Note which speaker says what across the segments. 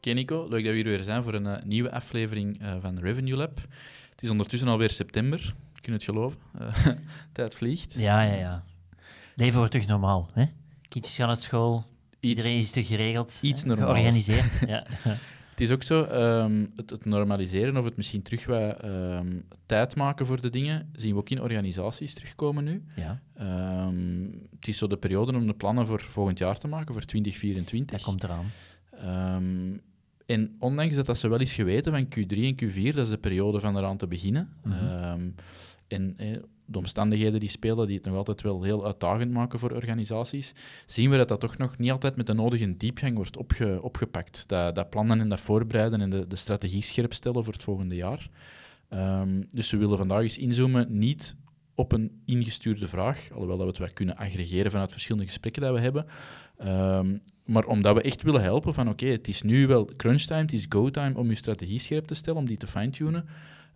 Speaker 1: Oké Nico, leuk dat we hier weer zijn voor een uh, nieuwe aflevering uh, van Revenue Lab. Het is ondertussen alweer september, kun je het geloven? Uh, tijd vliegt.
Speaker 2: Ja, ja, ja. Leven wordt terug normaal. Hè? Kindjes gaan naar school,
Speaker 1: Iets-
Speaker 2: iedereen is terug geregeld,
Speaker 1: iets
Speaker 2: hè,
Speaker 1: normaal.
Speaker 2: georganiseerd. ja.
Speaker 1: Het is ook zo, ehm, het, het normaliseren of het misschien terug wat ehm, tijd maken voor de dingen, zien we ook in organisaties terugkomen nu.
Speaker 2: ja,
Speaker 1: Ehm, het is zo de periode om de plannen voor volgend jaar te maken, voor 2024.
Speaker 2: dat komt eraan.
Speaker 1: Ehm, en ondanks dat, dat ze wel eens geweten van Q3 en Q4, dat is de periode van eraan te beginnen.
Speaker 2: Mhm.
Speaker 1: Ehm, en eh, de omstandigheden die spelen, die het nog altijd wel heel uitdagend maken voor organisaties, zien we dat dat toch nog niet altijd met de nodige diepgang wordt opge- opgepakt. Dat, dat plannen en dat voorbereiden en de, de strategie scherp stellen voor het volgende jaar. Ehm, dus we willen vandaag eens inzoomen, niet op een ingestuurde vraag, alhoewel dat we het wel kunnen aggregeren vanuit verschillende gesprekken dat we hebben, Ehm, maar omdat we echt willen helpen van oké, het is nu wel crunch time, het is go time om je strategie scherp te stellen, om die te fine-tunen.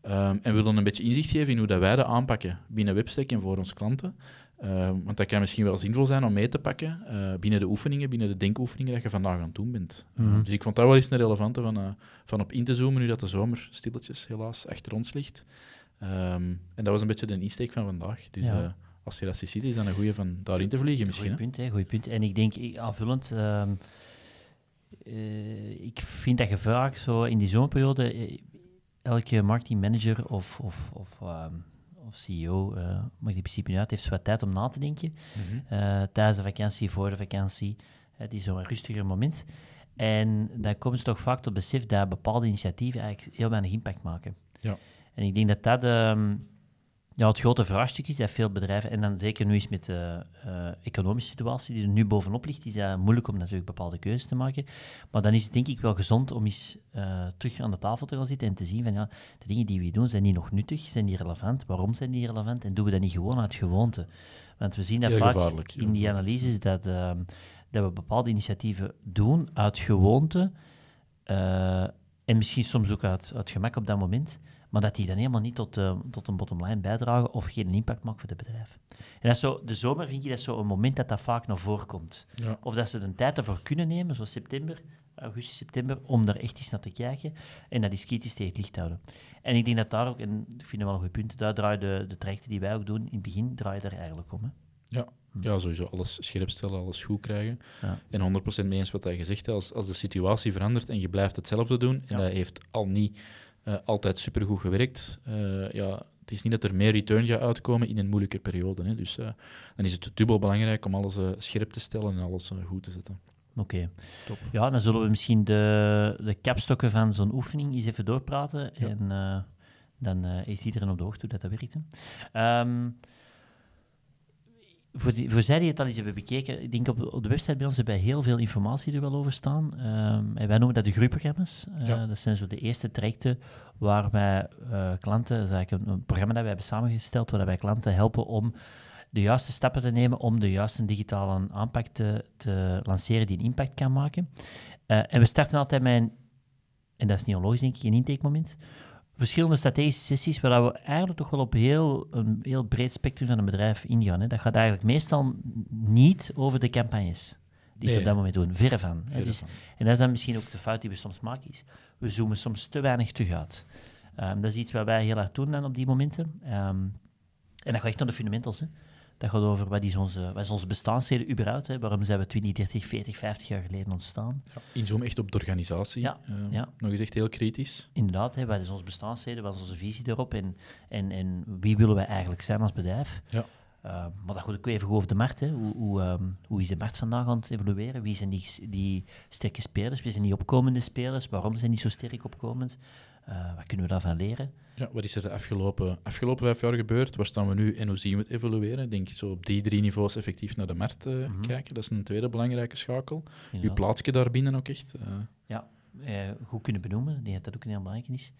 Speaker 1: Ehm, en we willen een beetje inzicht geven in hoe dat wij dat aanpakken binnen Webstack en voor onze klanten. Ehm, want dat kan misschien wel zinvol zijn om mee te pakken eh, binnen de oefeningen, binnen de denkoefeningen dat je vandaag aan het doen bent.
Speaker 2: Mhm.
Speaker 1: Dus ik vond dat wel eens een relevante van, eh, van op in te zoomen, nu dat de zomer stilletjes helaas achter ons ligt. Ehm, en dat was een beetje de insteek van vandaag. Dus
Speaker 2: Ja.
Speaker 1: eh, als je dat ziet, is dat een goede van daarin te vliegen misschien.
Speaker 2: Goeie punt, hè, goeie punt. En ik denk, ik- aanvullend, ehm, eh, ik vind dat je vaak zo in die zomerperiode, eh, elke marketingmanager of, of, of, ehm, of CEO, eh maakt in principe niet uit, heeft wat tijd om na te denken.
Speaker 1: Mhm.
Speaker 2: eh, tijdens de vakantie, voor de vakantie. Het is zo'n rustiger moment. En dan komen ze toch vaak tot besef dat bepaalde initiatieven eigenlijk heel weinig impact maken.
Speaker 1: Ja.
Speaker 2: En ik denk dat dat ehm, ja, het grote vraagstuk is dat veel bedrijven, en dan zeker nu eens met de eh, economische situatie die er nu bovenop ligt, is dat moeilijk om natuurlijk bepaalde keuzes te maken. Maar dan is het denk ik wel gezond om eens eh, terug aan de tafel te gaan zitten en te zien van ja, de dingen die we doen, zijn die nog nuttig? Zijn die relevant? Waarom zijn die relevant? En doen we dat niet gewoon uit gewoonte? Want we zien dat vaak in die analyses dat, ehm, dat we bepaalde initiatieven doen uit gewoonte eh, en misschien soms ook uit, uit gemak op dat moment, maar dat die dan helemaal niet tot, eh, tot een bottomline bijdragen of geen impact maken voor het bedrijf. En dat is zo, de zomer vind ik dat zo een moment dat dat vaak naar voren komt.
Speaker 1: Ja.
Speaker 2: Of dat ze er een tijd ervoor kunnen nemen, zoals september, augustus, september, om daar echt eens naar te kijken en dat die kritisch tegen het licht houden. En ik denk dat daar ook, en ik vind dat wel een goed punt, daar draaien de, de trajecten die wij ook doen, in het begin draaien daar eigenlijk om. Hè.
Speaker 1: Ja. ja, sowieso alles scherp stellen, alles goed krijgen.
Speaker 2: Ja.
Speaker 1: En 100% mee eens wat hij gezegd heeft. Als, als de situatie verandert en je blijft hetzelfde doen, en
Speaker 2: Ja.
Speaker 1: dat heeft al niet eh, altijd supergoed gewerkt, eh, ja, het is niet dat er meer return gaat uitkomen in een moeilijke periode. Hè. Dus eh, dan is het dubbel belangrijk om alles scherp te stellen en alles goed te zetten.
Speaker 2: Oké.
Speaker 1: Top.
Speaker 2: Ja, dan zullen we misschien de, de kapstokken van zo'n oefening eens even doorpraten.
Speaker 1: Ja.
Speaker 2: En dan is iedereen op de hoogte hoe dat, dat werkt. Hè. Ehm, voor, die, voor zij die het al eens hebben bekeken, ik denk op, op de website bij ons hebben wij heel veel informatie er wel over staan. Ehm, en wij noemen dat de groeiprogramma's. Eh,
Speaker 1: Ja.
Speaker 2: Dat zijn zo de eerste trajecten waar wij eh, klanten, dat is eigenlijk een, een programma dat wij hebben samengesteld, waar wij klanten helpen om de juiste stappen te nemen om de juiste digitale aanpak te, te lanceren die een impact kan maken. Eh, en we starten altijd met een, en dat is niet onlogisch denk ik, een intakemoment, verschillende strategische sessies waar we eigenlijk toch wel op heel, een heel breed spectrum van een bedrijf ingaan. Hè. Dat gaat eigenlijk meestal niet over de campagnes die ze op dat moment doen, verre van.
Speaker 1: Verre
Speaker 2: Dus,
Speaker 1: van.
Speaker 2: en dat is dan misschien ook de fout die we soms maken, is we zoomen soms te weinig terug uit. Ehm, dat is iets wat wij heel hard doen dan op die momenten. Ehm, en dat gaat echt naar de fundamentals. Hè. Dat gaat over wat is onze, wat is onze bestaansreden überhaupt. Hè. Waarom zijn we 20, 30, 40, 50 jaar geleden ontstaan?
Speaker 1: Ja, inzoom echt op de organisatie.
Speaker 2: Ja,
Speaker 1: Eh,
Speaker 2: ja.
Speaker 1: Nog eens echt heel kritisch.
Speaker 2: Inderdaad, hè, wat is onze bestaansreden, wat is onze visie daarop en, en, en wie willen wij eigenlijk zijn als bedrijf?
Speaker 1: Ja.
Speaker 2: Uh, maar dat gaat ook even over de markt. Hè. Hoe, hoe, um, hoe is de markt vandaag aan het evolueren? Wie zijn die, die sterke spelers? Wie zijn die opkomende spelers? Waarom zijn die zo sterk opkomend? Uh, wat kunnen we daarvan leren?
Speaker 1: Ja, wat is er de afgelopen, afgelopen vijf jaar gebeurd? Waar staan we nu en hoe zien we het evolueren? Ik denk zo op die drie niveaus effectief naar de markt uh, mm -hmm. kijken. Dat is een tweede belangrijke schakel. Uw plaatsje daarbinnen ook echt. Uh,
Speaker 2: ja. eh, goed kunnen benoemen. Ik denk dat dat ook een heel belangrijk is.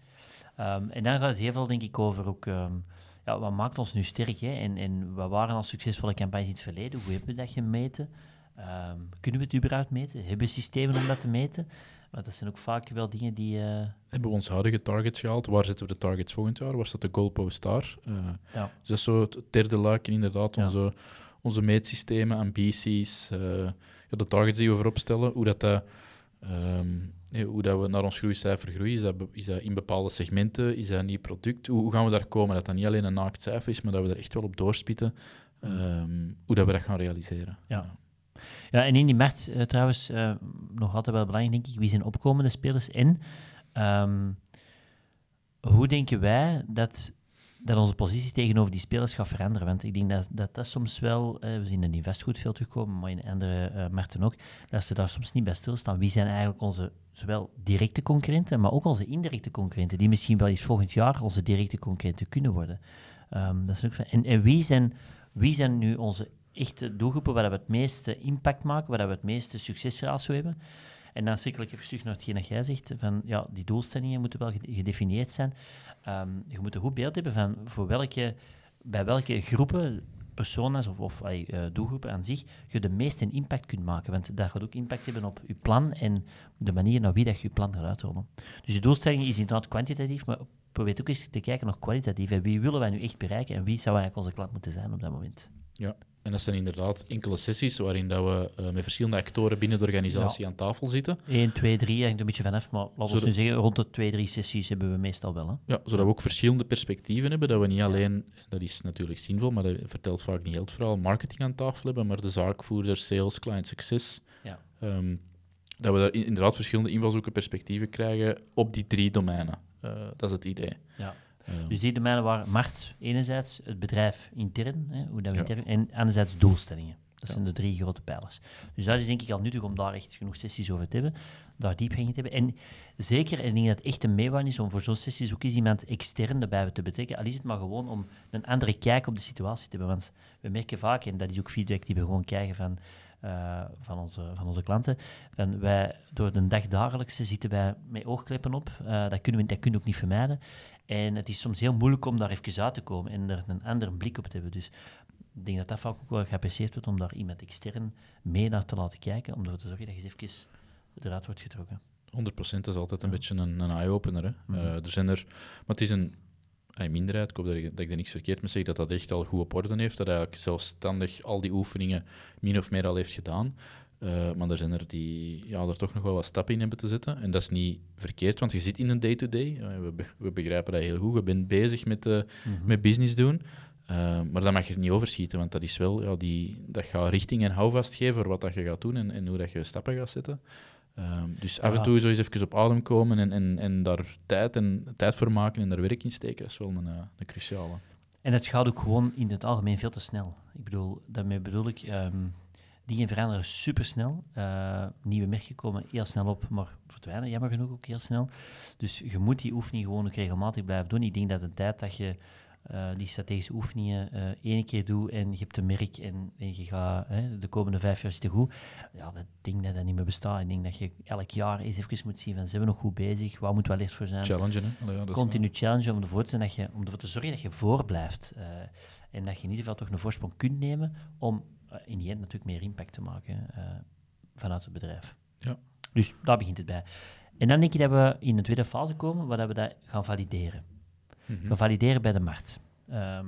Speaker 2: Ehm, en dan gaat het heel veel, denk ik, over ook... ehm, ja, wat maakt ons nu sterk? Hè? En, en wat waren al succesvolle campagnes in het verleden? Hoe hebben we dat gemeten? Ehm, kunnen we het überhaupt meten? Hebben we systemen om dat te meten? Want dat zijn ook vaak wel dingen die... eh,
Speaker 1: Hebben we onze huidige targets gehaald? Waar zetten we de targets volgend jaar? Waar staat de goalpost daar? Eh,
Speaker 2: ja.
Speaker 1: Dus dat is zo het derde luik, en inderdaad,
Speaker 2: Ja.
Speaker 1: onze, onze meetsystemen, ambities, eh, ja, de targets die we voorop stellen, hoe dat, dat, ehm, hoe dat we naar ons groeicijfer groeien. Is dat, is dat in bepaalde segmenten? Is dat een nieuw product? Hoe, hoe gaan we daar komen? Dat dat niet alleen een naakt cijfer is, maar dat we er echt wel op doorspitten. ehm, hoe dat we dat gaan realiseren.
Speaker 2: Ja. Ja, en in die markt eh, trouwens, eh, nog altijd wel belangrijk, denk ik, wie zijn opkomende spelers en ehm, hoe denken wij dat, dat onze positie tegenover die spelers gaat veranderen? Want ik denk dat dat, dat soms wel, eh, we zien dat in vastgoed veel terugkomen, maar in andere markten ook, dat ze daar soms niet bij stilstaan. Wie zijn eigenlijk onze zowel directe concurrenten, maar ook onze indirecte concurrenten, die misschien wel eens volgend jaar onze directe concurrenten kunnen worden? Ehm, dat is ook, en, en wie zijn, wie zijn nu onze echte doelgroepen waar we het meeste impact maken, waar we het meeste succesratio hebben. En dan cirkel ik even terug naar hetgeen dat jij zegt, van ja, die doelstellingen moeten wel gede- gedefinieerd zijn. Ehm, je moet een goed beeld hebben van voor welke, bij welke groepen, personas of, of eh, doelgroepen aan zich, je de meeste impact kunt maken. Want dat gaat ook impact hebben op je plan en de manier naar wie dat je plan gaat uitrollen. Dus je doelstelling is inderdaad kwantitatief, maar probeer ook eens te kijken naar kwalitatief. Wie willen wij nu echt bereiken en wie zou eigenlijk onze klant moeten zijn op dat moment?
Speaker 1: Ja, en dat zijn inderdaad enkele sessies waarin dat we eh, met verschillende actoren binnen de organisatie aan tafel zitten.
Speaker 2: 1, 2, 3, hangt een beetje vanaf, maar laten we
Speaker 1: Zodat-
Speaker 2: nu zeggen, rond de 2, 3 sessies hebben we meestal wel. Hè?
Speaker 1: Ja, zodat we ook verschillende perspectieven hebben. Dat we niet alleen, dat is natuurlijk zinvol, maar dat vertelt vaak niet heel het verhaal, marketing aan tafel hebben, maar de zaakvoerder, sales, client success.
Speaker 2: Ja.
Speaker 1: Ehm, dat we daar in- inderdaad verschillende invalshoeken, perspectieven krijgen op die drie domeinen. Eh, dat is het idee.
Speaker 2: Ja. Dus die domeinen waren markt, enerzijds, het bedrijf intern, hè, hoe dat we intern, en anderzijds doelstellingen. Dat zijn de drie grote pijlers. Dus dat is denk ik al nuttig om daar echt genoeg sessies over te hebben, daar diepgang in te hebben. En zeker, en ik denk dat het echt een meewaarde is om voor zo'n sessies ook eens iemand extern erbij te betrekken, al is het maar gewoon om een andere kijk op de situatie te hebben. Want we merken vaak, en dat is ook feedback die we gewoon krijgen van, eh, van, onze, van onze klanten, van wij, door de dagdagelijkse zitten wij met oogkleppen op. Eh, dat, kunnen we, dat kunnen we ook niet vermijden. En het is soms heel moeilijk om daar even uit te komen en er een andere blik op te hebben. Dus ik denk dat dat vaak ook wel geapprecieerd wordt om daar iemand extern mee naar te laten kijken, om ervoor te zorgen dat je eens even eruit wordt getrokken.
Speaker 1: 100% is altijd een
Speaker 2: Ja.
Speaker 1: beetje een, een eye-opener. Hè. Eh, er zijn er, maar het is een, een minderheid, ik hoop dat ik, dat ik er niks verkeerd mee zeg, dat dat echt al goed op orde heeft, dat hij eigenlijk zelfstandig al die oefeningen min of meer al heeft gedaan. Eh, maar er zijn er die ja, er toch nog wel wat stappen in hebben te zetten. En dat is niet verkeerd, want je zit in een day-to-day. Eh, we, be- we begrijpen dat heel goed. Je bent bezig met, eh, met business doen. Maar dat mag je er niet overschieten, want dat is wel, ja, die, dat gaat richting en houvast geven voor wat dat je gaat doen en, en hoe dat je stappen gaat zetten. Ehm, dus af en toe zo eens even op adem komen en, en, en daar tijd, en, tijd voor maken en daar werk in steken, dat is wel een, een cruciale.
Speaker 2: En het gaat ook gewoon in het algemeen veel te snel. Ik bedoel, daarmee bedoel ik, ehm, dingen veranderen supersnel. Eh nieuwe merken komen heel snel op, maar verdwijnen jammer genoeg ook heel snel. Dus je moet die oefening gewoon ook regelmatig blijven doen. Ik denk dat de tijd dat je eh, die strategische oefeningen eh één keer doet en je hebt een merk en, en je gaat hè, de komende vijf jaar zitten goed, ja, dat denk dat dat niet meer bestaat. Ik denk dat je elk jaar eens even moet zien van, zijn we nog goed bezig? Waar moeten we alert voor zijn?
Speaker 1: Challengen, hè? Ja, is,
Speaker 2: continu challenge om ervoor te, zijn dat je, om ervoor te zorgen dat je voorblijft. eh en dat je in ieder geval toch een voorsprong kunt nemen om in die end natuurlijk meer impact te maken eh, vanuit het bedrijf.
Speaker 1: Ja.
Speaker 2: Dus daar begint het bij. En dan denk ik dat we in de tweede fase komen, waar dat we dat gaan valideren.
Speaker 1: Mhm.
Speaker 2: Gaan valideren bij de markt. Ehm,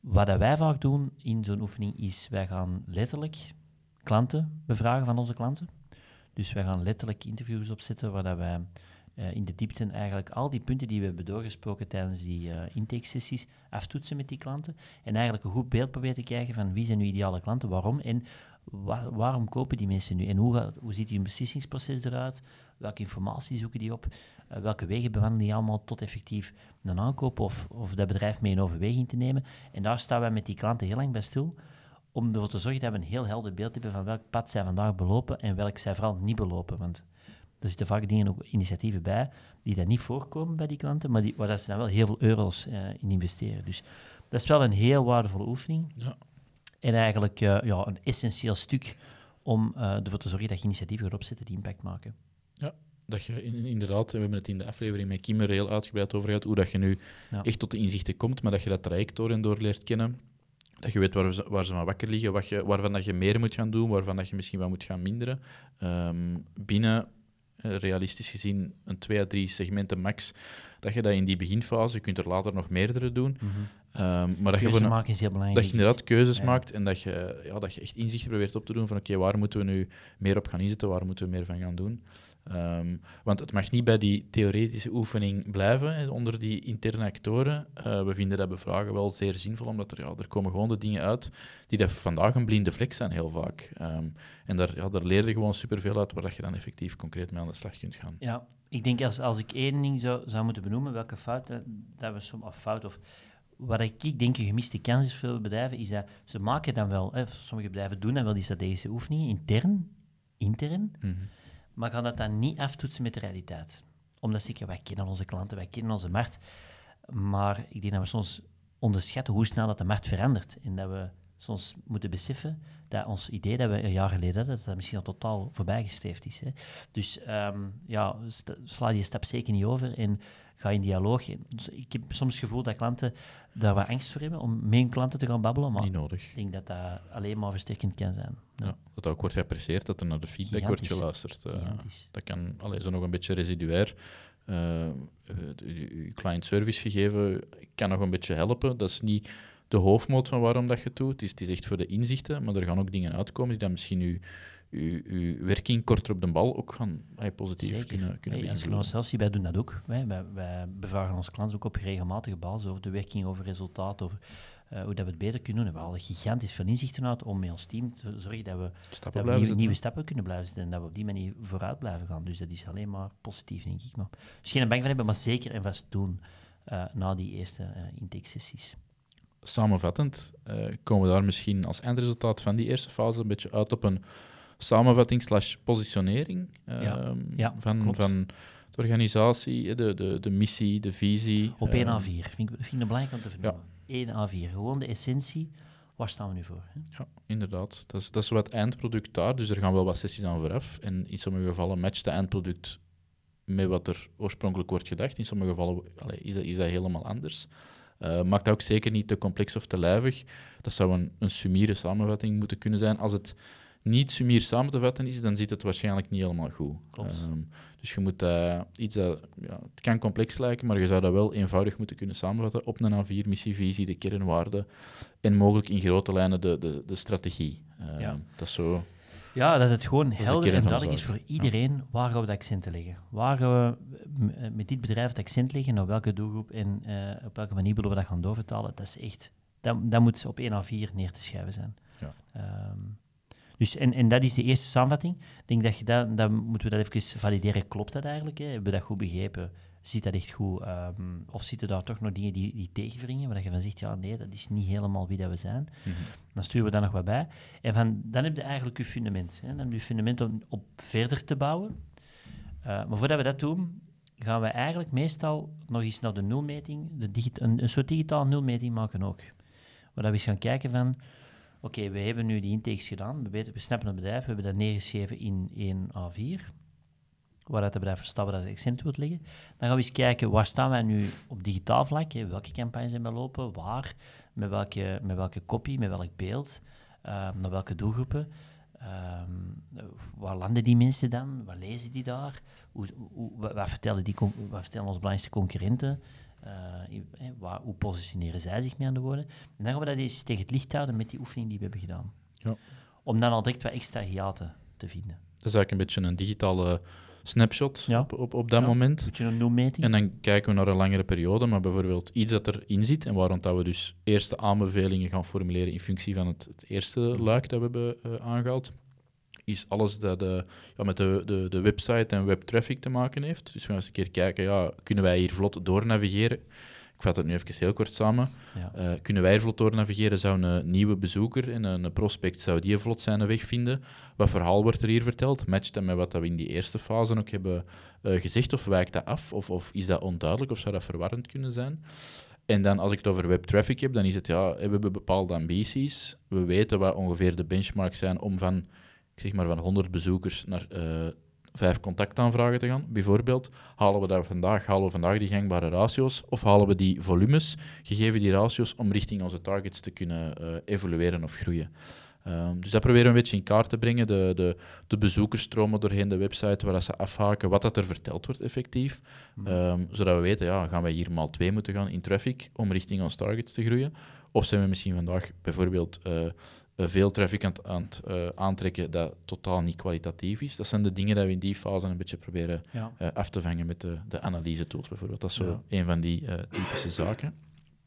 Speaker 2: wat dat wij vaak doen in zo'n oefening is, wij gaan letterlijk klanten bevragen van onze klanten. Dus wij gaan letterlijk interviews opzetten waar dat wij eh, in de diepte eigenlijk al die punten die we hebben doorgesproken tijdens die eh intake-sessies aftoetsen met die klanten. En eigenlijk een goed beeld proberen te krijgen van wie zijn nu ideale klanten, waarom en wa- waarom kopen die mensen nu en hoe, gaat, hoe ziet hun beslissingsproces eruit, welke informatie zoeken die op, eh, welke wegen bewandelen die allemaal tot effectief een aankoop of, of dat bedrijf mee in overweging te nemen. En daar staan wij met die klanten heel lang bij stil om ervoor te zorgen dat we een heel helder beeld hebben van welk pad zij vandaag belopen en welk zij vooral niet belopen. Want er zitten vaak dingen, ook initiatieven bij, die dan niet voorkomen bij die klanten, maar die, waar dat ze dan wel heel veel euro's eh, in investeren. Dus dat is wel een heel waardevolle oefening.
Speaker 1: Ja.
Speaker 2: En eigenlijk eh, ja, een essentieel stuk om eh, ervoor te zorgen dat je initiatieven gaat opzetten die impact maken.
Speaker 1: dat je in- inderdaad, we hebben het in de aflevering met Kim er heel uitgebreid over gehad, hoe dat je nu
Speaker 2: Ja.
Speaker 1: echt tot de inzichten komt, maar dat je dat traject door en door leert kennen. Dat je weet waar ze, waar ze van wakker liggen, wat je, waarvan dat je meer moet gaan doen, waarvan dat je misschien wat moet gaan minderen. Ehm, binnen, realistisch gezien, een twee à drie segmenten max, dat je dat in die beginfase, je kunt er later nog meerdere doen,
Speaker 2: Mhm.
Speaker 1: Ehm, maar dat je,
Speaker 2: Keuze
Speaker 1: voor een-
Speaker 2: maken is heel belangrijk.
Speaker 1: dat je inderdaad keuzes
Speaker 2: Ja.
Speaker 1: maakt en dat je, ja, dat je echt inzichten probeert op te doen van oké, waar moeten we nu meer op gaan inzetten, waar moeten we meer van gaan doen. Ehm, want het mag niet bij die theoretische oefening blijven hè, onder die interne actoren. Eh, we vinden dat bevragen wel zeer zinvol, omdat er, ja, er komen gewoon de dingen uit die dat vandaag een blinde vlek zijn, heel vaak. Ehm, en daar, ja, daar leer je gewoon superveel uit waar dat je dan effectief concreet mee aan de slag kunt gaan.
Speaker 2: Ja, ik denk als, als ik één ding zou, zou moeten benoemen, welke fout dat we soms, of fout of wat ik, denk een gemiste kans is voor veel bedrijven, is dat ze maken dan wel, hè, sommige bedrijven doen dan wel die strategische oefeningen intern, intern,
Speaker 1: Mhm.
Speaker 2: Maar gaan dat dan niet aftoetsen met de realiteit. Omdat ze zeggen, wij kennen onze klanten, wij kennen onze markt, maar ik denk dat we soms onderschatten hoe snel dat de markt verandert en dat we soms moeten beseffen dat ons idee dat we een jaar geleden hadden, dat dat misschien al totaal voorbijgestreefd is. Hè. Dus ehm, ja, sla die stap zeker niet over en ga in dialoog. Dus ik heb soms het gevoel dat klanten daar wat angst voor hebben om met hun klanten te gaan babbelen, maar
Speaker 1: Niet nodig.
Speaker 2: ik denk dat dat alleen maar versterkend kan zijn.
Speaker 1: Ja, dat ook wordt geapprecieerd, dat er naar de feedback wordt geluisterd. Eh, dat kan alleen zo nog een beetje residuair. Eh, eh, je je client service gegeven kan nog een beetje helpen. Dat is niet de hoofdmoot van waarom dat je het doet. Het is, het is echt voor de inzichten, maar er gaan ook dingen uitkomen die dan misschien je, je, je werking korter op de bal ook gaan eh, positief
Speaker 2: Zeker.
Speaker 1: kunnen, kunnen
Speaker 2: Hey, als onszelf zie, wij doen dat ook. Wij, wij, wij bevragen onze klanten ook op regelmatige basis over de werking, over resultaat, over eh, hoe dat we het beter kunnen doen. En we halen gigantisch veel inzichten uit om met ons team te zorgen dat we,
Speaker 1: Stappen
Speaker 2: dat we
Speaker 1: blijven
Speaker 2: nieuwe, stappen kunnen blijven zetten en dat we op die manier vooruit blijven gaan. Dus dat is alleen maar positief, denk ik. Maar, dus geen bang van hebben, maar zeker en vast doen eh, na die eerste intake-sessies.
Speaker 1: Samenvattend komen we daar misschien als eindresultaat van die eerste fase een beetje uit op een samenvatting slash positionering eh,
Speaker 2: Ja. Ja,
Speaker 1: van,
Speaker 2: klopt.
Speaker 1: van de organisatie, de, de, de missie, de visie.
Speaker 2: Op
Speaker 1: eh,
Speaker 2: 1 A4, vind ik, vind ik het belangrijk om te vernoemen. 1 A4, gewoon de essentie. Waar staan we nu voor? Hè?
Speaker 1: Ja, inderdaad. Dat is, dat is wat eindproduct daar, dus er gaan wel wat sessies aan vooraf. En in sommige gevallen matcht de eindproduct met wat er oorspronkelijk wordt gedacht. In sommige gevallen is, dat, is dat helemaal anders. Eh maakt dat ook zeker niet te complex of te lijvig. Dat zou een, een summiere samenvatting moeten kunnen zijn. Als het niet summier samen te vatten is, dan zit het waarschijnlijk niet helemaal goed.
Speaker 2: Klopt.
Speaker 1: Ehm, dus je moet eh, iets dat... Ja, het kan complex lijken, maar je zou dat wel eenvoudig moeten kunnen samenvatten op een A4, missievisie, de kernwaarden en mogelijk in grote lijnen de, de, de strategie. Ehm,
Speaker 2: Ja.
Speaker 1: Dat is zo...
Speaker 2: Ja, dat het gewoon
Speaker 1: de
Speaker 2: helder en duidelijk is voor iedereen waar gaan we de accenten leggen. Waar we m- met dit bedrijf het accent leggen, naar welke doelgroep en eh, op welke manier willen we dat gaan doorvertalen. Dat is echt, dat, dat moet op 1 à 4 neer te schrijven zijn.
Speaker 1: Ja.
Speaker 2: Ehm, dus, en, en dat is de eerste samenvatting. Ik denk dat je dat, dan moeten we dat even valideren. Klopt dat eigenlijk? Hè? Hebben we dat goed begrepen? Zit dat echt goed? Ehm, of zitten daar toch nog dingen die, die tegenwringen, waar je van zegt, ja, nee, dat is niet helemaal wie dat we zijn. Dan sturen we daar nog wat bij. En van, dan heb je eigenlijk je fundament. Hè? Dan heb je je fundament om op verder te bouwen. Eh, maar voordat we dat doen, gaan we eigenlijk meestal nog eens naar de nulmeting, de een, een soort digitaal nulmeting maken ook. Waar we eens gaan kijken van, oké, we hebben nu die intakes gedaan, we, weten, we snappen het bedrijf, we hebben dat neergeschreven in 1 A4, waar het bedrijf waar het accent wil liggen. Dan gaan we eens kijken, waar staan wij nu op digitaal vlak? Welke campagnes zijn we lopen? Waar? Met welke, met welke copy? Met welk beeld? Ehm, naar welke doelgroepen? Ehm, waar landen die mensen dan? Wat lezen die daar? Wat, vertellen die, wat vertellen onze belangrijkste concurrenten? Eh, waar, hoe positioneren zij zich mee aan de woorden? En dan gaan we dat eens tegen het licht houden met die oefening die we hebben gedaan.
Speaker 1: Ja.
Speaker 2: Om dan al direct wat extra hiaten te vinden.
Speaker 1: Dat is eigenlijk een beetje een digitale snapshot
Speaker 2: Ja.
Speaker 1: op, op, op dat
Speaker 2: Ja.
Speaker 1: moment.
Speaker 2: Een beetje een nulmeting.
Speaker 1: En dan kijken we naar een langere periode, maar bijvoorbeeld iets dat erin zit en waarom dat we dus eerste aanbevelingen gaan formuleren in functie van het, het eerste luik dat we hebben eh, aangehaald, is alles dat eh, ja, met de, de, de website en webtraffic te maken heeft. Dus we gaan eens een keer kijken, ja, kunnen wij hier vlot doornavigeren? Ik vat het nu even heel kort samen.
Speaker 2: Ja.
Speaker 1: Eh, kunnen wij er vlot door navigeren? Zou een nieuwe bezoeker en een prospect, zou die vlot zijn weg vinden? Wat verhaal wordt er hier verteld? Matcht dat met wat we in die eerste fase ook hebben eh, gezegd? Of wijkt dat af? Of, of is dat onduidelijk? Of zou dat verwarrend kunnen zijn? En dan als ik het over webtraffic heb, dan is het ja, we hebben bepaalde ambities. We weten wat ongeveer de benchmarks zijn om van, ik zeg maar, van 100 bezoekers naar, eh, vijf contactaanvragen te gaan. Bijvoorbeeld, halen we daar vandaag, halen we vandaag die gangbare ratio's of halen we die volumes, gegeven die ratio's, om richting onze targets te kunnen uh, evolueren of groeien. Um, dus dat proberen we een beetje in kaart te brengen, de, de, de bezoekersstromen doorheen de website, waar dat ze afhaken, wat dat er verteld wordt effectief. Um, zodat we weten, ja, gaan wij hier maal twee moeten gaan in traffic om richting onze targets te groeien? Of zijn we misschien vandaag bijvoorbeeld uh, veel traffic aan, aan het uh, aantrekken dat totaal niet kwalitatief is? Dat zijn de dingen die we in die fase een beetje proberen ja. af te vangen met de, de analyse-tools bijvoorbeeld. Dat is zo ja. een van die typische zaken.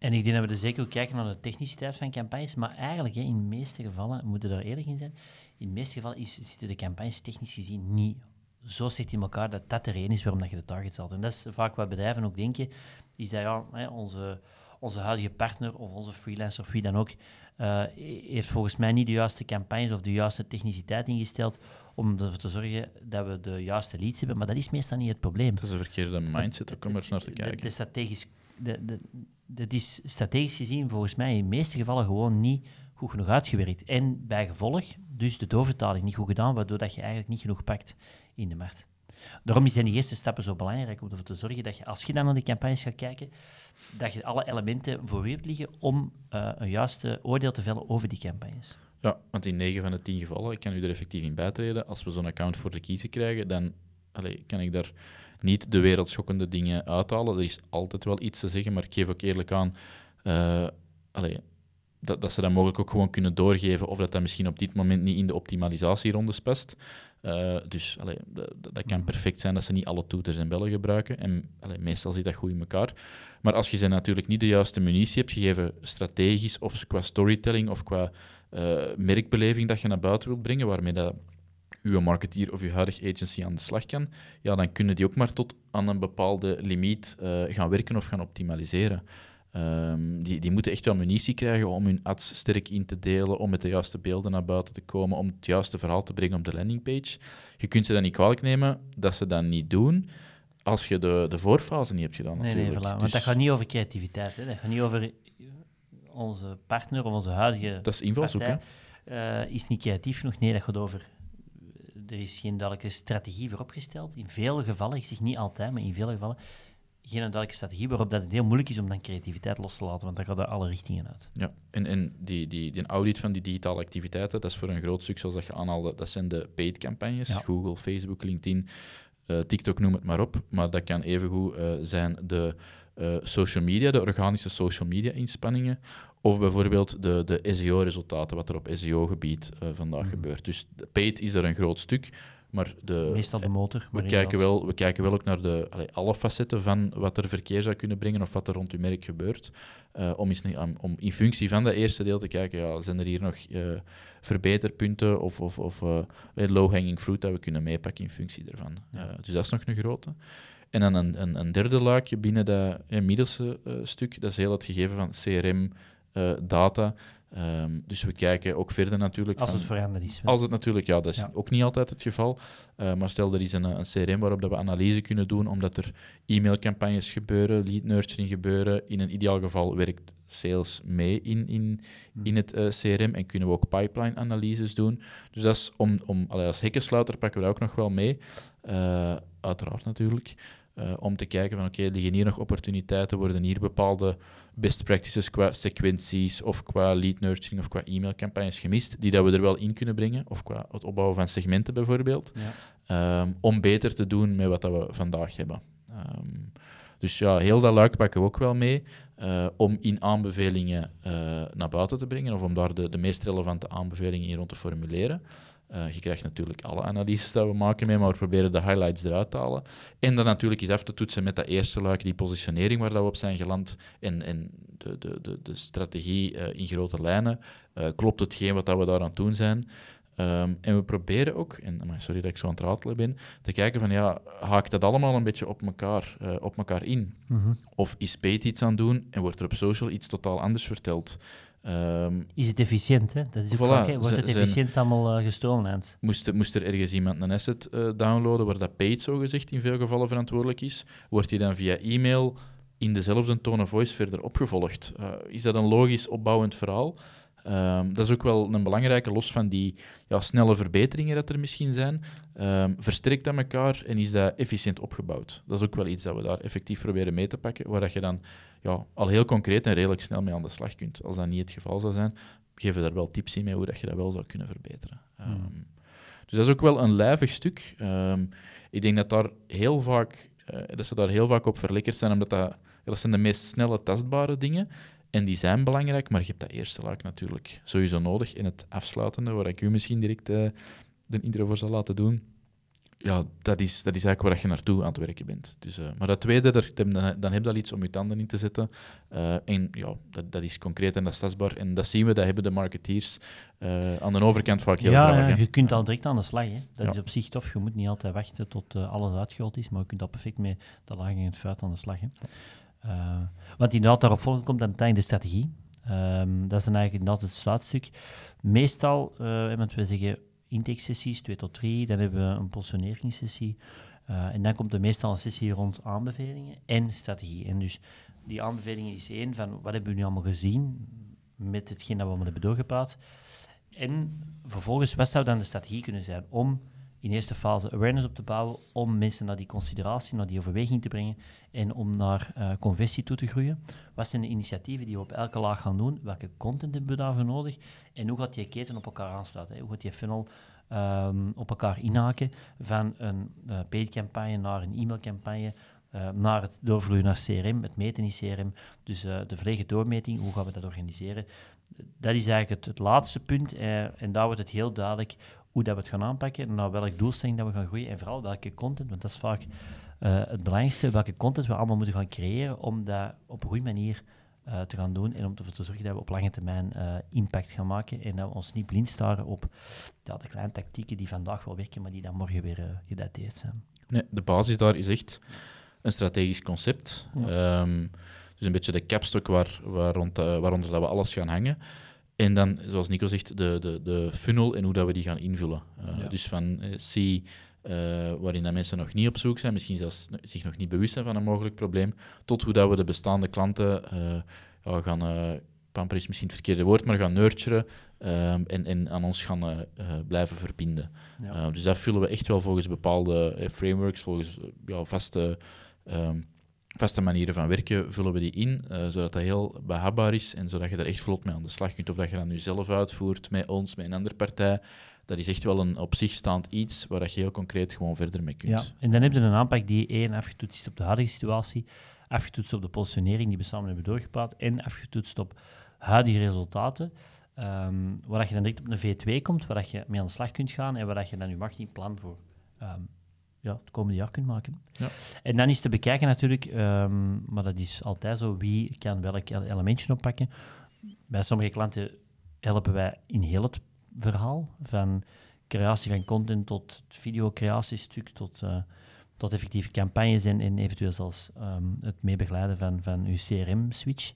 Speaker 2: En ik denk dat we er zeker ook kijken naar de techniciteit van campagnes, maar eigenlijk hè, in de meeste gevallen, we moeten daar eerlijk in zijn, in de meeste gevallen is, zitten de campagnes technisch gezien niet zo slecht in elkaar dat dat de reden is waarom dat je de target zet. En dat is vaak wat bedrijven ook denken, is dat ja, hè, onze, onze huidige partner of onze freelancer of wie dan ook, uh, heeft volgens mij niet de juiste campagnes of de juiste techniciteit ingesteld om ervoor te zorgen dat we de juiste leads hebben. Maar dat is meestal niet het probleem.
Speaker 1: Dat is een verkeerde mindset om er naar te kijken.
Speaker 2: De, de strategisch de, de, dat is strategisch gezien volgens mij in de meeste gevallen gewoon niet goed genoeg uitgewerkt. En bij gevolg, dus de doorvertaling niet goed gedaan, waardoor dat je eigenlijk niet genoeg pakt in de markt. Daarom zijn die eerste stappen zo belangrijk, om ervoor te zorgen dat je, als je dan naar die campagnes gaat kijken, dat je alle elementen voor je hebt liggen om uh, een juiste oordeel te vellen over die campagnes.
Speaker 1: Ja, want in 9 van de 10 gevallen, ik kan u er effectief in bijtreden, als we zo'n account voor de kiezer krijgen, dan allez, kan ik daar niet de wereldschokkende dingen uithalen. Er is altijd wel iets te zeggen, maar ik geef ook eerlijk aan uh, dat, dat ze dat mogelijk ook gewoon kunnen doorgeven of dat dat misschien op dit moment niet in de optimalisatierondes past. Uh, dus allee, dat, kan perfect zijn dat ze niet alle toeters en bellen gebruiken. En allee, meestal zit dat goed in elkaar. Maar als je ze natuurlijk niet de juiste munitie hebt gegeven, strategisch of qua storytelling of qua uh, merkbeleving dat je naar buiten wilt brengen, waarmee dat uw marketeer of uw huidige agency aan de slag kan, ja, dan kunnen die ook maar tot aan een bepaalde limiet uh, gaan werken of gaan optimaliseren. Um, die, die moeten echt wel munitie krijgen om hun ads sterk in te delen, om met de juiste beelden naar buiten te komen, om het juiste verhaal te brengen op de landingpage. Je kunt ze dan niet kwalijk nemen dat ze dat niet doen, als je de, de voorfase niet hebt gedaan.
Speaker 2: Nee,
Speaker 1: natuurlijk.
Speaker 2: nee, voilà. want dat gaat niet over creativiteit. Hè. Dat gaat niet over onze partner of onze huidige.
Speaker 1: Dat is invalshoek, hè?
Speaker 2: Uh, is niet creatief genoeg. Nee, dat gaat over er is geen duidelijke strategie voor opgesteld. In vele gevallen, ik zeg niet altijd, maar in vele gevallen, geen duidelijke strategie waarop dat het heel moeilijk is om dan creativiteit los te laten, want dan gaat er alle richtingen uit.
Speaker 1: Ja, en, en die, die, die audit van die digitale activiteiten, dat is voor een groot stuk, zoals dat je aanhaalde, dat zijn de paid campagnes, Google, Facebook, LinkedIn, uh, TikTok, noem het maar op. Maar dat kan evengoed uh, zijn de uh, social media, de organische social media inspanningen, of bijvoorbeeld de, de SEO-resultaten, wat er op SEO-gebied vandaag mm. gebeurt. Dus de paid is er een groot stuk, maar de,
Speaker 2: Meestal de motor.
Speaker 1: We kijken, wel, we kijken wel ook naar de, allee, alle facetten van wat er verkeer zou kunnen brengen of wat er rond uw merk gebeurt. Uh, om, eens, om, in functie van dat eerste deel te kijken, ja, zijn er hier nog uh, verbeterpunten of, of, of low-hanging fruit dat we kunnen meepakken in functie daarvan. Ja. dus dat is nog een grote. En dan een, een, een derde laagje binnen dat middelste stuk, dat is heel het gegeven van CRM, uh, data. Um, dus we kijken ook verder natuurlijk.
Speaker 2: Als van, het veranderd is.
Speaker 1: Als het natuurlijk, ja, dat is ja. ook niet altijd het geval. Uh, maar stel er is een, een, CRM waarop dat we analyse kunnen doen, omdat er e-mailcampagnes gebeuren, lead nurturing gebeuren. In een ideaal geval werkt sales mee in, in, hmm. in het uh, CRM en kunnen we ook pipeline-analyses doen. Dus dat is om, om allee, als hekkensluiter pakken we dat ook nog wel mee. Uh, uiteraard natuurlijk. Om te kijken van oké, okay, liggen hier nog opportuniteiten, worden hier bepaalde best practices qua sequenties of qua lead nurturing of qua e-mailcampagnes gemist, die dat we er wel in kunnen brengen, of qua het opbouwen van segmenten bijvoorbeeld, ja. um, om beter te doen met wat dat we vandaag hebben. Um, dus ja, heel dat luik pakken we ook wel mee uh, om in aanbevelingen uh, naar buiten te brengen of om daar de, de meest relevante aanbevelingen in rond te formuleren. Uh, je krijgt natuurlijk alle analyses dat we maken mee, maar we proberen de highlights eruit te halen. En dan natuurlijk eens af te toetsen met dat eerste luik, die positionering waar dat we op zijn geland en, en de, de, de, de strategie uh, in grote lijnen. Uh, klopt hetgeen wat dat we daar aan het doen zijn? Um, en we proberen ook, en sorry dat ik zo aan het ratelen ben, te kijken van ja, haakt dat allemaal een beetje op elkaar, op elkaar in? Mm -hmm. Of is Pete iets aan het doen en wordt er op social iets totaal anders verteld?
Speaker 2: Um, is het efficiënt? Hè? Dat is voilà, vaak, Wordt het efficiënt allemaal uh, gestroomlijnd?
Speaker 1: Moest, moest er ergens iemand een asset uh, downloaden waar dat paid zogezegd in veel gevallen verantwoordelijk is, wordt die dan via e-mail in dezelfde tone of voice verder opgevolgd? Uh, is dat een logisch opbouwend verhaal? Ehm, dat is ook wel een belangrijke, los van die ja, snelle verbeteringen dat er misschien zijn. Um, versterkt dat elkaar en is dat efficiënt opgebouwd? Dat is ook wel iets dat we daar effectief proberen mee te pakken, waar dat je dan ja, al heel concreet en redelijk snel mee aan de slag kunt. Als dat niet het geval zou zijn, geven we daar wel tips in mee hoe dat je dat wel zou kunnen verbeteren. Um, dus dat is ook wel een lijvig stuk. ik denk dat daar heel vaak uh, dat ze daar heel vaak op verlekkerd zijn, omdat dat, dat zijn de meest snelle tastbare dingen. En die zijn belangrijk, maar je hebt dat eerste luik natuurlijk sowieso nodig. In het afsluitende, waar ik u misschien direct uh, de intro voor zal laten doen, ja, dat is, dat is eigenlijk waar je naartoe aan het werken bent. Dus, uh, maar dat tweede, dan, dan heb je al iets om je tanden in te zetten. Uh, en ja, dat, dat is concreet en dat is tastbaar. En dat zien we, dat hebben de marketeers uh, aan de overkant vaak heel
Speaker 2: ja,
Speaker 1: graag.
Speaker 2: Ja, je kunt al direct aan de slag. Hè. Dat ja. is op zich tof. Je moet niet altijd wachten tot alles uitgerold is, maar je kunt dat perfect mee de laag in het fruit aan de slag. Hè. wat inderdaad daarop volgt, komt dan uiteindelijk de strategie. Um, dat is dan eigenlijk inderdaad het sluitstuk. Meestal, want we zeggen intake-sessies, twee tot drie. Dan hebben we een positioneringssessie. Uh, en dan komt er meestal een sessie rond aanbevelingen en strategie. En dus die aanbevelingen is één van wat hebben we nu allemaal gezien met hetgeen dat we allemaal hebben doorgepraat. En vervolgens, wat zou dan de strategie kunnen zijn om in eerste fase awareness op te bouwen, om mensen naar die consideratie, naar die overweging te brengen en om naar uh, conversie toe te groeien. Wat zijn de initiatieven die we op elke laag gaan doen? Welke content hebben we daarvoor nodig? En hoe gaat die keten op elkaar aansluiten? Hoe gaat die funnel um, op elkaar inhaken van een uh, paid campagne naar een e-mailcampagne, uh, naar het doorvloeien naar CRM, het meten in CRM, dus de volledige doormeting, hoe gaan we dat organiseren? Dat is eigenlijk het laatste punt en daar wordt het heel duidelijk hoe dat we het gaan aanpakken, naar welke doelstelling dat we gaan groeien en vooral welke content, want dat is vaak uh, het belangrijkste, welke content we allemaal moeten gaan creëren om dat op een goede manier uh, te gaan doen en om ervoor te zorgen dat we op lange termijn uh, impact gaan maken en dat we ons niet blind staren op ja, de kleine tactieken die vandaag wel werken, maar die dan morgen weer gedateerd zijn.
Speaker 1: Nee, de basis daar is echt een strategisch concept. Ja. Um, dus een beetje de capstok waar, waar rond, waaronder dat we alles gaan hangen. En dan, zoals Nico zegt, de, de, de funnel en hoe dat we die gaan invullen. Uh, ja. Dus van uh, C, uh, waarin dat mensen nog niet op zoek zijn, misschien zelfs zich nog niet bewust zijn van een mogelijk probleem, tot hoe dat we de bestaande klanten ja, gaan, pamper is misschien het verkeerde woord, maar gaan nurturen en, en aan ons gaan blijven verbinden. Ja. dus dat vullen we echt wel volgens bepaalde frameworks, volgens ja, vaste um, vaste manieren van werken vullen we die in, uh, zodat dat heel behapbaar is en zodat je er echt vlot mee aan de slag kunt. Of dat je dat nu zelf uitvoert, met ons, met een andere partij. Dat is echt wel een op zich staand iets waar je heel concreet gewoon verder mee kunt.
Speaker 2: Ja, en dan heb je een aanpak die één afgetoetst is op de huidige situatie, afgetoetst op de positionering die we samen hebben doorgepraat en afgetoetst op huidige resultaten. Um, waar je dan direct op een V2 komt, waar je mee aan de slag kunt gaan en waar je dan je marketingplan voor um, ja, het komende jaar kunt maken. Ja. En dan is te bekijken natuurlijk, um, maar dat is altijd zo, wie kan welk elementje oppakken. Bij sommige klanten helpen wij in heel het verhaal, van creatie van content tot het videocreatiestuk, tot, uh, tot effectieve campagnes en, en eventueel zelfs um, het meebegeleiden van, van uw CRM-switch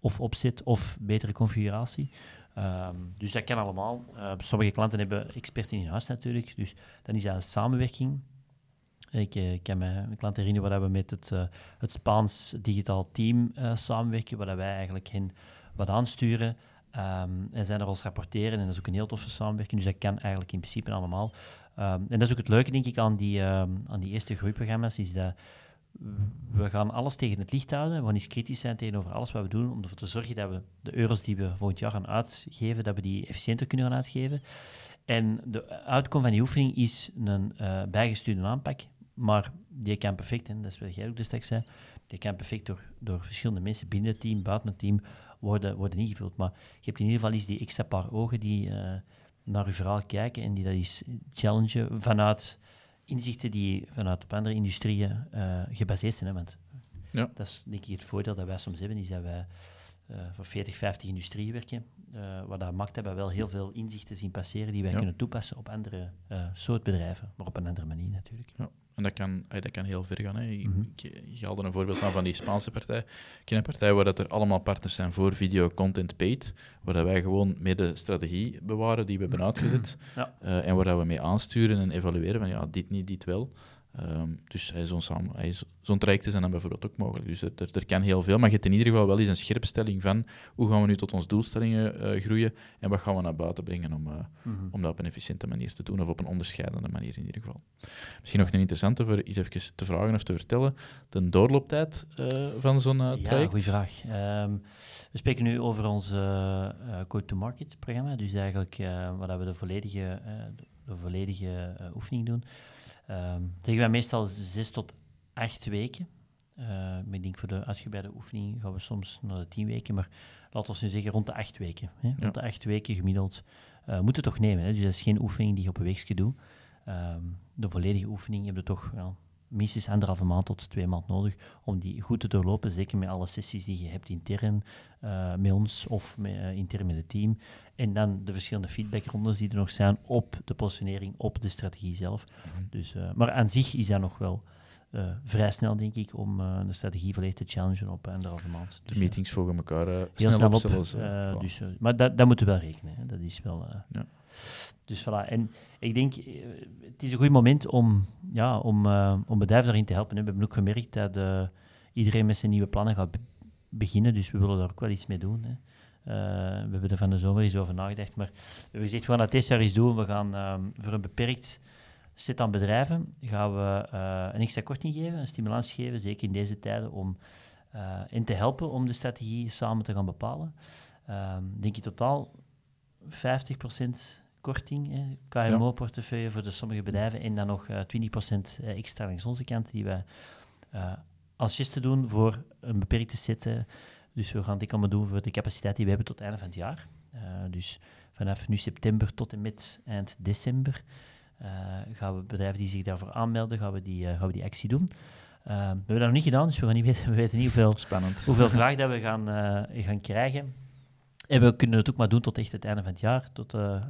Speaker 2: of opzet of betere configuratie. Um, dus dat kan allemaal. Uh, sommige klanten hebben experten in huis natuurlijk, dus dan is dat een samenwerking ik, uh, ik kan me een klant herinneren waar we met het, uh, het Spaans digitaal team uh, samenwerken, waar wij eigenlijk hen wat aansturen um, en zij naar ons rapporteren. En dat is ook een heel toffe samenwerking, dus dat kan eigenlijk in principe allemaal. Um, en dat is ook het leuke, denk ik, aan die, um, aan die eerste groeiprogramma's, is dat we gaan alles tegen het licht houden. We gaan eens kritisch zijn tegenover alles wat we doen, om ervoor te zorgen dat we de euro's die we volgend jaar gaan uitgeven, dat we die efficiënter kunnen gaan uitgeven. En de outcome van die oefening is een bijgestuurde aanpak maar die kan perfect, en dat is wat jij ook destijds zei, die kan perfect door, door verschillende mensen binnen het team, buiten het team, worden, worden ingevuld. Maar je hebt in ieder geval eens die extra paar ogen die uh, naar je verhaal kijken en die dat is challengen vanuit inzichten die vanuit op andere industrieën uh, gebaseerd zijn. Hè? Want ja. dat is denk ik het voordeel dat wij soms hebben, is dat wij uh, voor 40, 50 industrieën werken. Uh, wat dat maakt, hebben we wel heel veel inzichten zien passeren die wij ja. kunnen toepassen op andere soort bedrijven, maar op een andere manier natuurlijk.
Speaker 1: Ja. En dat kan, dat kan heel ver gaan. Hè. Ik,
Speaker 2: Mhm.
Speaker 1: ik, ik haalde een voorbeeld aan van die Spaanse partij. Ik ken een partij waar dat er allemaal partners zijn voor video content paid, waar dat wij gewoon mee de strategie bewaren die we hebben uitgezet.
Speaker 2: Ja.
Speaker 1: Eh, en waar dat we mee aansturen en evalueren van ja, dit niet, dit wel. Ehm, dus zo'n zo'n traject is dan bijvoorbeeld ook mogelijk. Dus er, er, er kan heel veel, maar je hebt in ieder geval wel eens een scherpstelling van hoe gaan we nu tot onze doelstellingen eh, groeien en wat gaan we naar buiten brengen om, eh,
Speaker 2: Mhm.
Speaker 1: om dat op een efficiënte manier te doen, of op een onderscheidende manier in ieder geval. Misschien nog een interessante voor eens even te vragen of te vertellen, de doorlooptijd eh, van zo'n eh,
Speaker 2: Ja,
Speaker 1: traject.
Speaker 2: goede vraag. Ehm, we spreken nu over ons go-to-market programma. Dus eigenlijk waar dat we de volledige, de, volledige oefening doen. Ehm zeggen wij meestal zes tot acht weken. Eh, maar ik denk voor de uitgebreide oefening gaan we soms naar de tien weken. Maar laten we nu zeggen rond de acht weken. Hè? Rond
Speaker 1: Ja.
Speaker 2: de acht weken gemiddeld. eh moet het toch nemen. Hè? Dus dat is geen oefening die je op een weekje doet. Ehm, de volledige oefening heb je toch ja, minstens anderhalve maand tot twee maand nodig om die goed te doorlopen, zeker met alle sessies die je hebt intern eh, met ons of met, eh, intern met het team. En dan de verschillende feedbackrondes die er nog zijn op de positionering, op de strategie zelf.
Speaker 1: Mhm.
Speaker 2: Dus, eh, maar aan zich is dat nog wel vrij snel, denk ik, om de strategie volledig te challengen op anderhalve maand.
Speaker 1: De
Speaker 2: Dus,
Speaker 1: meetings volgen elkaar
Speaker 2: heel
Speaker 1: snel, op.
Speaker 2: op.
Speaker 1: zelfs, voilà.
Speaker 2: dus, maar dat, dat moeten we wel rekenen. Hè. Dat is wel...
Speaker 1: Ja.
Speaker 2: Dus voilà. En ik denk, eh, het is een goed moment om, ja, om, eh, om bedrijven daarin te helpen. We hebben ook gemerkt dat eh, iedereen met zijn nieuwe plannen gaat be- beginnen. Dus we willen daar ook wel iets mee doen. Hè. We hebben er van de zomer eens over nagedacht. Maar we hebben gezegd, dat dit jaar eens doen. We gaan ehm, voor een beperkt set aan bedrijven gaan we een extra korting geven, een stimulans geven, zeker in deze tijden, om in te helpen om de strategie samen te gaan bepalen. Ehm, denk je totaal 50% korting, KMO-portefeuille voor de sommige bedrijven, en dan nog eh 20% extra langs onze kant, die wij eh, als geste doen voor een beperkte set. eh. dus we gaan dit allemaal doen voor de capaciteit die we hebben tot het einde van het jaar. Eh, dus vanaf nu september tot en met eind december eh, gaan we bedrijven die zich daarvoor aanmelden, gaan we die, eh, gaan we die actie doen. Eh, we hebben dat nog niet gedaan, dus we, gaan niet weten, we weten niet hoeveel,
Speaker 1: Spannend.
Speaker 2: hoeveel vraag dat we gaan, eh, gaan krijgen. En we kunnen het ook maar doen tot echt het einde van het jaar. Tot, eh,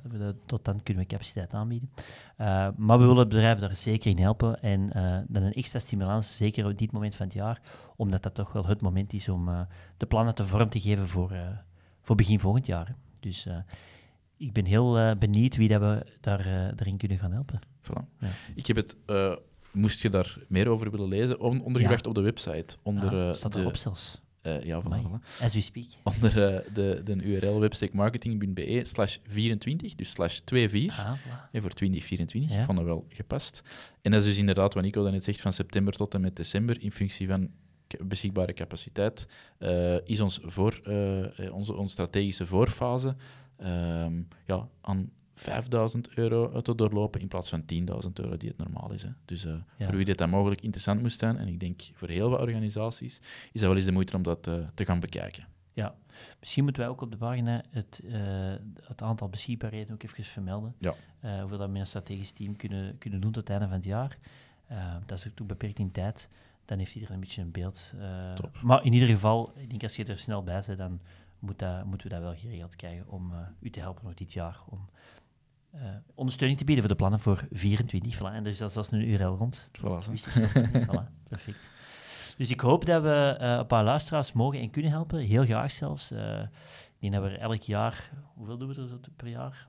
Speaker 2: tot dan kunnen we capaciteit aanbieden. Eh, maar we willen bedrijven daar zeker in helpen. En eh, dan een extra stimulans, zeker op dit moment van het jaar. Omdat dat toch wel het moment is om de plannen te vorm te geven voor, voor begin volgend jaar. hè. Dus ik ben heel benieuwd wie dat we daar, daarin kunnen gaan helpen.
Speaker 1: Voilà.
Speaker 2: Ja.
Speaker 1: Ik heb het, moest je daar meer over willen lezen, on- ondergebracht op de website. Onder, eh,
Speaker 2: staat
Speaker 1: de,
Speaker 2: erop zelfs.
Speaker 1: Eh, ja,
Speaker 2: Amai.
Speaker 1: voilà.
Speaker 2: As we speak.
Speaker 1: Onder eh, de, de URL webstackmarketing.be slash 24, dus slash 24.
Speaker 2: Ah, voilà.
Speaker 1: Ja, voor 2024.
Speaker 2: Ja.
Speaker 1: Ik vond dat wel gepast. En dat is dus inderdaad wat Nico net zegt, van september tot en met december, in functie van beschikbare capaciteit, eh, is ons voor, onze, onze strategische voorfase ehm, ja, aan 5000 euro te doorlopen in plaats van 10.000 euro die het normaal is. Hè. Dus eh,
Speaker 2: Ja.
Speaker 1: voor wie dit dan mogelijk interessant moest zijn, en ik denk voor heel wat organisaties, is dat wel eens de moeite om dat eh, te gaan bekijken.
Speaker 2: Ja, misschien moeten wij ook op de pagina het, eh, het aantal beschikbaarheden ook even vermelden.
Speaker 1: Ja.
Speaker 2: Hoeveel dat een strategisch team kunnen, kunnen doen tot het einde van het jaar. Dat is ook beperkt in tijd. Dan heeft iedereen een beetje een beeld.
Speaker 1: Top.
Speaker 2: maar in ieder geval, ik denk als je er snel bij bent, dan moet dat, moeten we dat wel geregeld krijgen om u te helpen nog dit jaar. Om eh, ondersteuning te bieden voor de plannen voor 24. Voilà. En er is zelfs een URL rond.
Speaker 1: Voilà.
Speaker 2: Wist ik perfect. Dus ik hoop dat we eh, een paar luisteraars mogen en kunnen helpen. Heel graag zelfs. Eh, ik denk dat we er elk jaar... Hoeveel doen we er zo per jaar?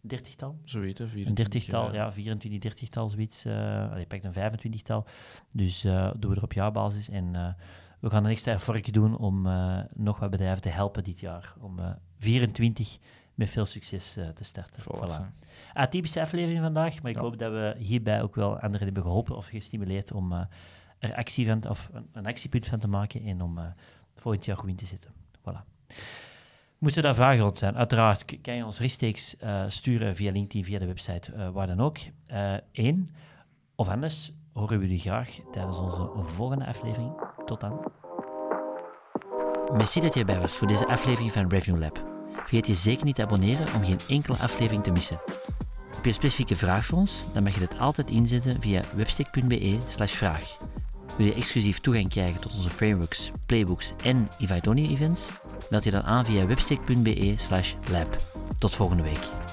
Speaker 2: Dertigtal?
Speaker 1: Zo weten,
Speaker 2: Een
Speaker 1: 24,
Speaker 2: dertigtal,
Speaker 1: eh,
Speaker 2: ja, 24, dertigtal, zoiets. allee, pak een 25-tal. Dus doen we er op jaarbasis. En we gaan een extra effort doen om nog wat bedrijven te helpen dit jaar. Om eh 24 met veel succes eh, te starten.
Speaker 1: Voilà.
Speaker 2: Atypische aflevering vandaag, maar ik
Speaker 1: Ja.
Speaker 2: hoop dat we hierbij ook wel anderen hebben geholpen of gestimuleerd om eh, er actie van, of een, een actiepunt van te maken en om eh, volgend jaar goed in te zetten. Voilà. Moesten daar vragen rond zijn, uiteraard kan je ons rechtstreeks eh, sturen via LinkedIn, via de website, eh, waar dan ook. Eén, of anders horen we jullie graag tijdens onze volgende aflevering. Tot dan. Merci dat je erbij was voor deze aflevering van Revenue Lab. Vergeet je zeker niet te abonneren om geen enkele aflevering te missen. Heb je een specifieke vraag voor ons? Dan mag je dit altijd inzetten via webstick.be vraag. Wil je exclusief toegang krijgen tot onze frameworks, playbooks en Only events? Meld je dan aan via webstick.be lab. Tot volgende week.